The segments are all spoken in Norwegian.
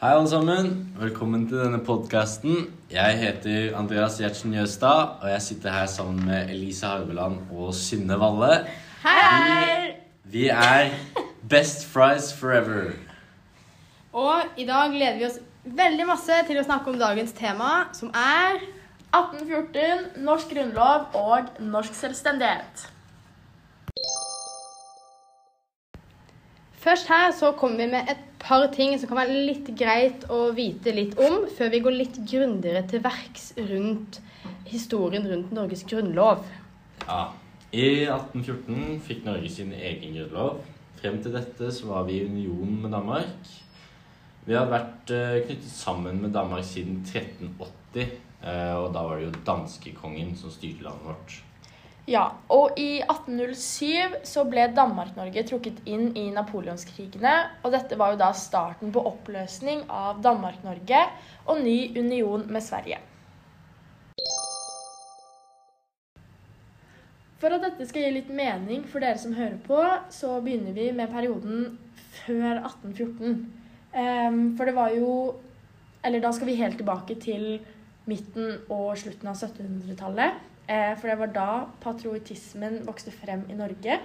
Hei, alle sammen. Velkommen til denne podkasten. Jeg heter Andreas Gjertsen Jøstad, og jeg sitter her sammen med Elise Harveland og Synne Valle. Hei! Vi er Best Fries Forever. Og i dag gleder vi oss veldig masse til å snakke om dagens tema, som er 1814, norsk grunnlov og norsk selvstendighet. Først her så kommer vi med et par ting som kan være litt greit å vite litt om, før vi går litt grundigere til verks rundt historien rundt Norges grunnlov. Ja. I 1814 fikk Norge sin egen grunnlov. Frem til dette så var vi i union med Danmark. Vi har vært eh, knyttet sammen med Danmark siden 1380, eh, og da var det jo danskekongen som styrte landet vårt. Ja, og i 1807 så ble Danmark-Norge trukket inn i napoleonskrigene, og dette var jo da starten på oppløsning av Danmark-Norge og ny union med Sverige. For at dette skal gi litt mening for dere som hører på, så begynner vi med perioden før 1814. Ehm, for det var jo Eller da skal vi helt tilbake til midten og slutten av 1700-tallet. Eh, For det var da patriotismen vokste frem i Norge.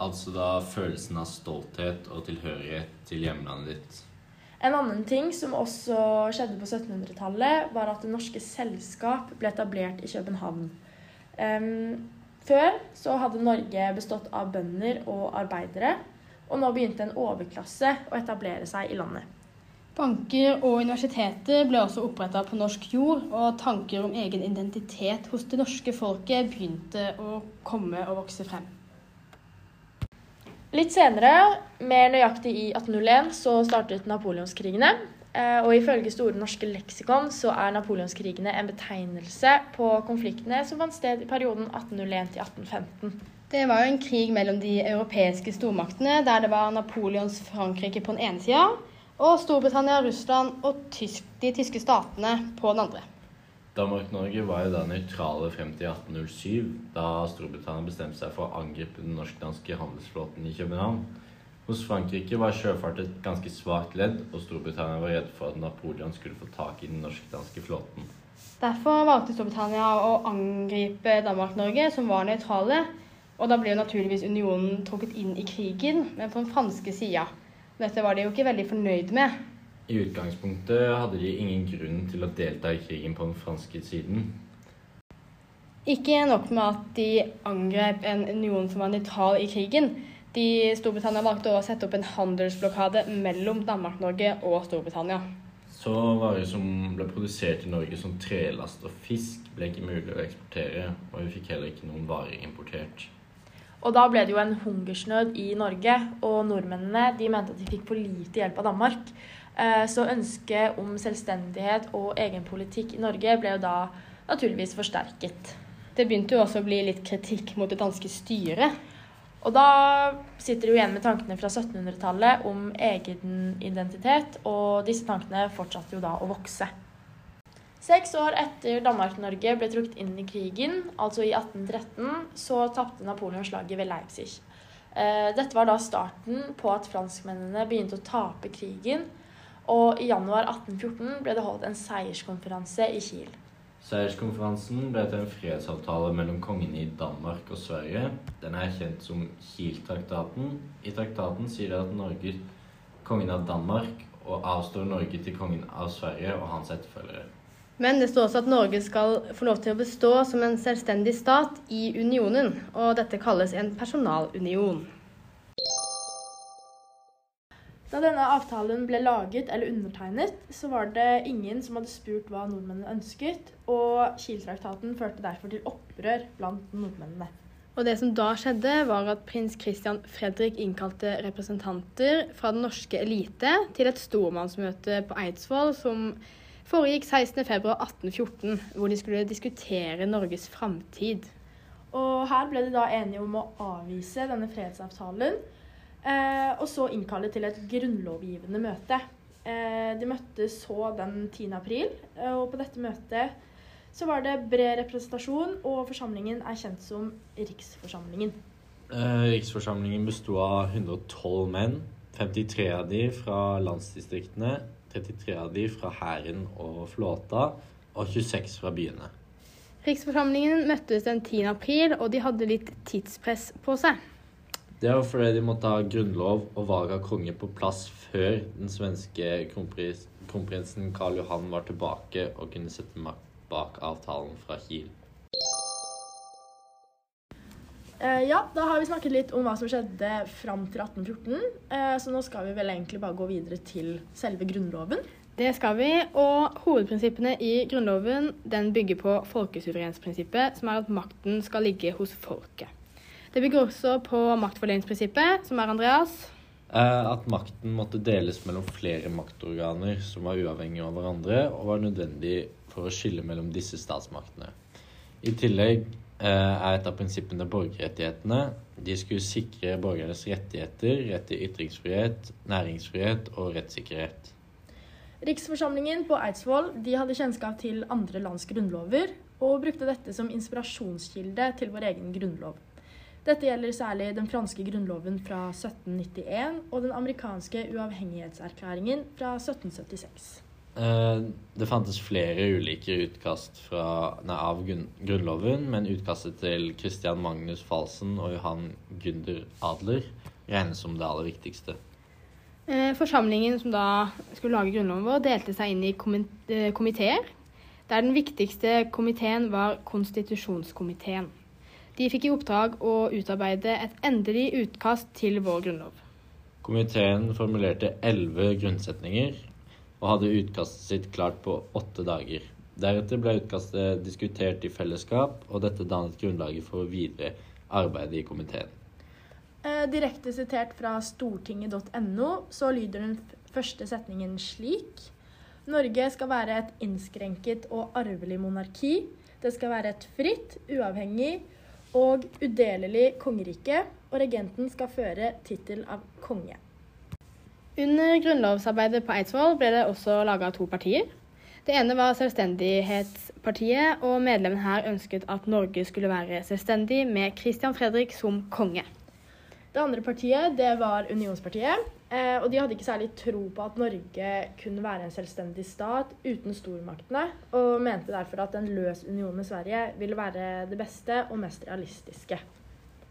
Altså da følelsen av stolthet og tilhørighet til hjemlandet ditt. En annen ting som også skjedde på 1700-tallet, var at Det norske selskap ble etablert i København. Før så hadde Norge bestått av bønder og arbeidere, og nå begynte en overklasse å etablere seg i landet. Banker og universiteter ble også oppretta på norsk jord, og tanker om egen identitet hos det norske folket begynte å komme og vokse frem. Litt senere, mer nøyaktig i 1801, så startet napoleonskrigene. Eh, Og ifølge Store norske leksikon så er napoleonskrigene en betegnelse på konfliktene som fant sted i perioden 1801 til 1815. Det var jo en krig mellom de europeiske stormaktene, der det var Napoleons Frankrike på den ene sida, og Storbritannia, Russland og tysk, de tyske statene på den andre. Danmark-Norge var jo da nøytrale frem til 1807, da Storbritannia bestemte seg for å angripe den norsk-danske handelsflåten i København. Hos Frankrike var sjøfart et ganske svakt ledd, og Storbritannia var redd for at Napoleon skulle få tak i den norsk-danske flåten. Derfor valgte Storbritannia å angripe Danmark-Norge, som var nøytrale. Og da ble jo naturligvis unionen trukket inn i krigen, men på den franske sida. Dette var de jo ikke veldig fornøyd med. I utgangspunktet hadde de ingen grunn til å delta i krigen på den franske siden. Ikke nok med at de angrep en union som var nøytral i krigen. De Storbritannia valgte å sette opp en handelsblokade mellom Danmark-Norge og Storbritannia. Så varer som ble produsert i Norge som trelast og fisk, ble ikke mulig å eksportere, og vi fikk heller ikke noen varer importert. Og da ble det jo en hungersnød i Norge, og nordmennene de mente at de fikk for lite hjelp av Danmark. Eh, Så ønsket om selvstendighet og egen politikk i Norge ble jo da naturligvis forsterket. Det begynte jo også å bli litt kritikk mot det danske styret. Og da sitter du igjen med tankene fra 1700-tallet om egen identitet, og disse tankene fortsatte jo da å vokse. Seks år etter Danmark-Norge ble trukket inn i krigen, altså i 1813, så tapte Napoleon slaget ved Leipzig. Eh, Dette var da starten på at franskmennene begynte å tape krigen, og i januar 1814 ble det holdt en seierskonferanse i Kiel. Seierskonferansen ble til en fredsavtale mellom kongene i Danmark og Sverige. Den er kjent som Kiel-traktaten. I traktaten sier det at Norge, kongen av Danmark, og avstår Norge til kongen av Sverige og hans etterfølgere. Men det står også at Norge skal få lov til å bestå som en selvstendig stat i unionen, og dette kalles en personalunion. Da denne avtalen ble laget eller undertegnet, så var det ingen som hadde spurt hva nordmennene ønsket, og Kiel-traktaten førte derfor til opprør blant nordmennene. Og det som da skjedde, var at prins Christian Fredrik innkalte representanter fra den norske elite til et stormannsmøte på Eidsvoll som foregikk 16.2.1814, hvor de skulle diskutere Norges framtid. Og her ble de da enige om å avvise denne fredsavtalen, eh, og så innkalle til et grunnlovgivende møte. Eh, de møttes så den 10. april, eh, og på dette møtet så var det bred representasjon, og forsamlingen er kjent som Riksforsamlingen. Eh, Riksforsamlingen besto av 112 menn, 53 av de fra landsdistriktene. 33 av de fra hæren og flåta, og 26 fra byene. Riksforsamlingen møttes den 10. april, og de hadde litt tidspress på seg. Det var fordi de måtte ha grunnlov og valg av konge på plass før den svenske kronprins, kronprinsen Karl Johan var tilbake og kunne sette makt bak avtalen fra Kiel. Eh, ja, da har vi snakket litt om hva som skjedde fram til 1814. Uh, så nå skal vi vel egentlig bare gå videre til selve Grunnloven. Det skal vi, og hovedprinsippene i Grunnloven den bygger på folkesuverensprinsippet, som er at makten skal ligge hos folket. Det bygger også på maktfordelingsprinsippet, som er Andreas. Eh, at makten måtte deles mellom flere maktorganer som var uavhengige av hverandre, og var nødvendig for å skille mellom disse statsmaktene. I tillegg eh, er et av prinsippene borgerrettighetene. De skulle sikre borgernes rettigheter, rett til ytringsfrihet, næringsfrihet og rettssikkerhet. Riksforsamlingen på Eidsvoll de hadde kjennskap til andre lands grunnlover, og brukte dette som inspirasjonskilde til vår egen grunnlov. Dette gjelder særlig den franske grunnloven fra 1791 og den amerikanske uavhengighetserklæringen fra 1776. Eh, det fantes flere ulike utkast fra, nei, av Grunnloven, men utkastet til Christian Magnus Falsen og Johan Gunder Adler regnes som det aller viktigste. Eh, forsamlingen som da skulle lage grunnloven vår, delte seg inn i eh, komiteer, der den viktigste komiteen var konstitusjonskomiteen. De fikk i oppdrag å utarbeide et endelig utkast til vår grunnlov. Komiteen formulerte elleve grunnsetninger og hadde utkastet sitt klart på åtte dager. Deretter ble utkastet diskutert i fellesskap, og dette dannet grunnlaget for videre arbeid i komiteen. Eh, direkte sitert fra stortinget.no så lyder den første setningen slik. Norge skal være et innskrenket og arvelig monarki. Det skal være et fritt, uavhengig og udelelig kongerike, og regenten skal føre tittel av konge. Under grunnlovsarbeidet på Eidsvoll ble det også laga to partier. Det ene var Selvstendighetspartiet, og medlemmene her ønsket at Norge skulle være selvstendig med Christian Fredrik som konge. Det andre partiet det var Unionspartiet, eh, og de hadde ikke særlig tro på at Norge kunne være en selvstendig stat uten stormaktene, og mente derfor at en løs union med Sverige ville være det beste og mest realistiske.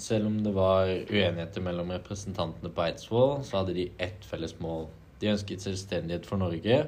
Selv om det var uenigheter mellom representantene på Eidsvoll, så hadde de ett felles mål. De ønsket selvstendighet for Norge,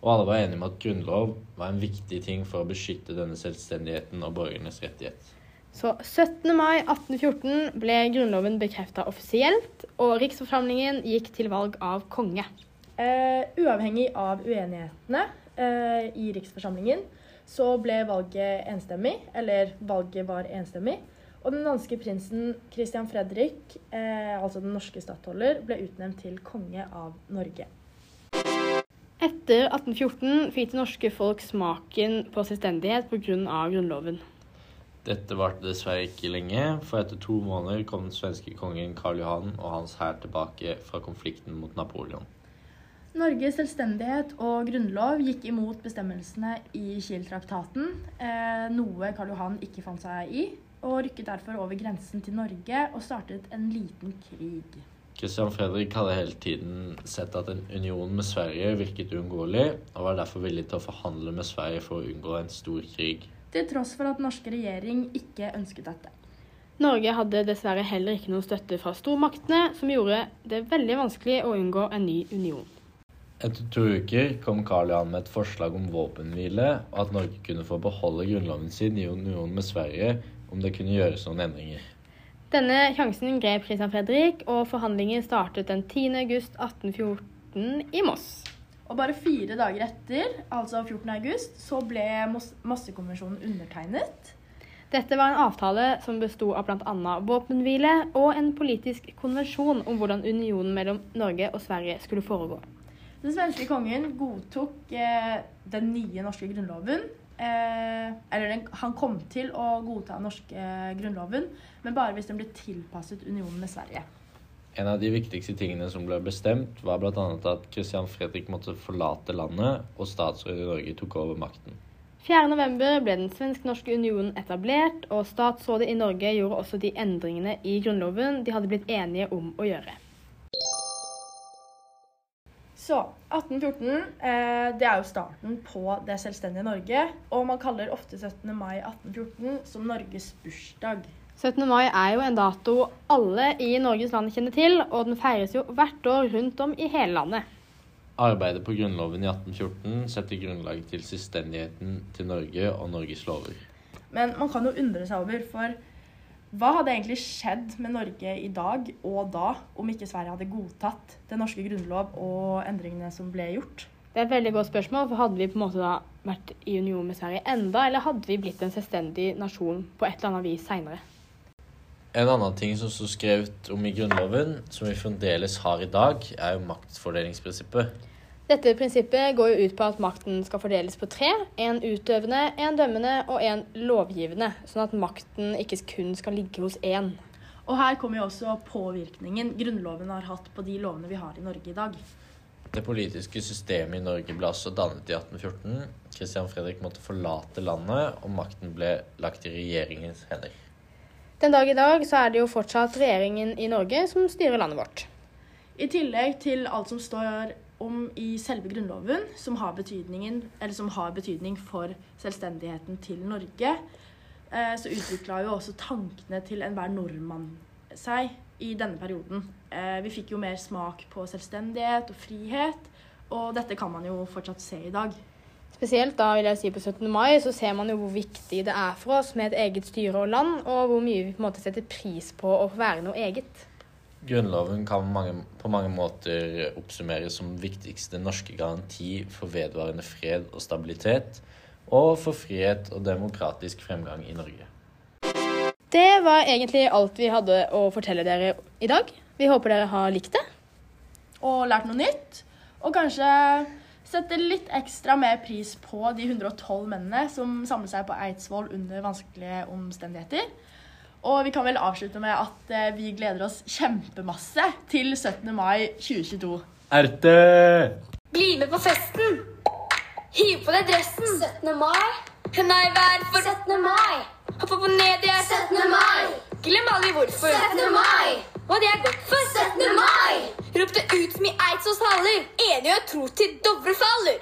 og alle var enige om at grunnlov var en viktig ting for å beskytte denne selvstendigheten og borgernes rettighet. Så 17. mai 1814 ble grunnloven bekrefta offisielt, og riksforsamlingen gikk til valg av konge. Uh, uavhengig av uenighetene uh, i riksforsamlingen, så ble valget enstemmig, eller valget var enstemmig. Og den danske prinsen Christian Fredrik, eh, altså den norske stattholder, ble utnevnt til konge av Norge. Etter 1814 fikk det norske folk smaken på selvstendighet pga. Grunnloven. Dette varte dessverre ikke lenge, for etter to måneder kom den svenske kongen Karl Johan og hans hær tilbake fra konflikten mot Napoleon. Norges selvstendighet og grunnlov gikk imot bestemmelsene i Kiel-traktaten, eh, noe Karl Johan ikke fant seg i og rykket derfor over grensen til Norge og startet en liten krig. Christian Fredrik hadde hele tiden sett at en union med Sverige virket uunngåelig, og var derfor villig til å forhandle med Sverige for å unngå en stor krig. Til tross for at norske regjering ikke ønsket dette. Norge hadde dessverre heller ikke noe støtte fra stormaktene, som gjorde det veldig vanskelig å unngå en ny union. Etter to uker kom Karl Johan med et forslag om våpenhvile, og at Norge kunne få beholde grunnloven sin i union med Sverige om det kunne gjøres noen endringer. Denne sjansen grep Christian Fredrik, og forhandlingen startet den 10. august 1814 i Moss. Og bare fire dager etter, altså 14. august, så ble massekonvensjonen undertegnet. Dette var en avtale som besto av bl.a. våpenhvile og en politisk konvensjon om hvordan unionen mellom Norge og Sverige skulle foregå. Den svenske kongen godtok eh, den nye norske grunnloven, eller den, han kom til å godta den norske eh, grunnloven, men bare hvis den ble tilpasset unionen med Sverige. En av de viktigste tingene som ble bestemt, var bl.a. at Christian Fredrik måtte forlate landet, og statsrådet i Norge tok over makten. 4.11. ble den svensk-norske unionen etablert, og statsrådet i Norge gjorde også de endringene i grunnloven de hadde blitt enige om å gjøre. Så 1814 eh, det er jo starten på det selvstendige Norge. Og man kaller ofte 17. mai 1814 som Norges bursdag. 17. mai er jo en dato alle i Norges land kjenner til, og den feires jo hvert år rundt om i hele landet. Arbeidet på Grunnloven i 1814 setter grunnlaget til selvstendigheten til Norge og Norges lover. Men man kan jo undre seg over, for hva hadde egentlig skjedd med Norge i dag og da om ikke Sverige hadde godtatt den norske grunnlov og endringene som ble gjort? Det er et veldig godt spørsmål, for hadde vi på en måte da vært i union med Sverige enda, eller hadde vi blitt en selvstendig nasjon på et eller annet vis seinere? En annen ting som står skrevet om i Grunnloven, som vi fremdeles har i dag, er jo maktfordelingsprinsippet. Dette prinsippet går jo ut på at makten skal fordeles på tre. En utøvende, en dømmende og en lovgivende. Sånn at makten ikke kun skal ligge hos én. Og her kommer jo også påvirkningen Grunnloven har hatt på de lovene vi har i Norge i dag. Det politiske systemet i Norge ble også dannet i 1814. Christian Fredrik måtte forlate landet, og makten ble lagt i regjeringens hender. Den dag i dag så er det jo fortsatt regjeringen i Norge som styrer landet vårt. I tillegg til alt som står om i selve Grunnloven, som har, som har betydning for selvstendigheten til Norge, eh, så utvikla jo også tankene til enhver nordmann seg i denne perioden. Eh, vi fikk jo mer smak på selvstendighet og frihet, og dette kan man jo fortsatt se i dag. Spesielt da vil jeg si på 17. mai så ser man jo hvor viktig det er for oss med et eget styre og land, og hvor mye vi på en måte setter pris på å være noe eget. Grunnloven kan mange, på mange måter oppsummeres som viktigste norske garanti for vedvarende fred og stabilitet, og for frihet og demokratisk fremgang i Norge. Det var egentlig alt vi hadde å fortelle dere i dag. Vi håper dere har likt det. Og lært noe nytt. Og kanskje sette litt ekstra mer pris på de 112 mennene som samler seg på Eidsvoll under vanskelige omstendigheter. Og vi kan vel avslutte med at eh, vi gleder oss kjempemasse til 17. mai 2022. Erte! Bli med på festen! Hiv på deg dressen! 17. mai. Nei, vær for 17. mai. Hopp opp og ned, det er 17. mai. Glem aldri hvorfor. 17. mai. Hva det er godt for 17. mai. Rop det ut som i Eidsvolls haller. Enige og tro til Dovre faller.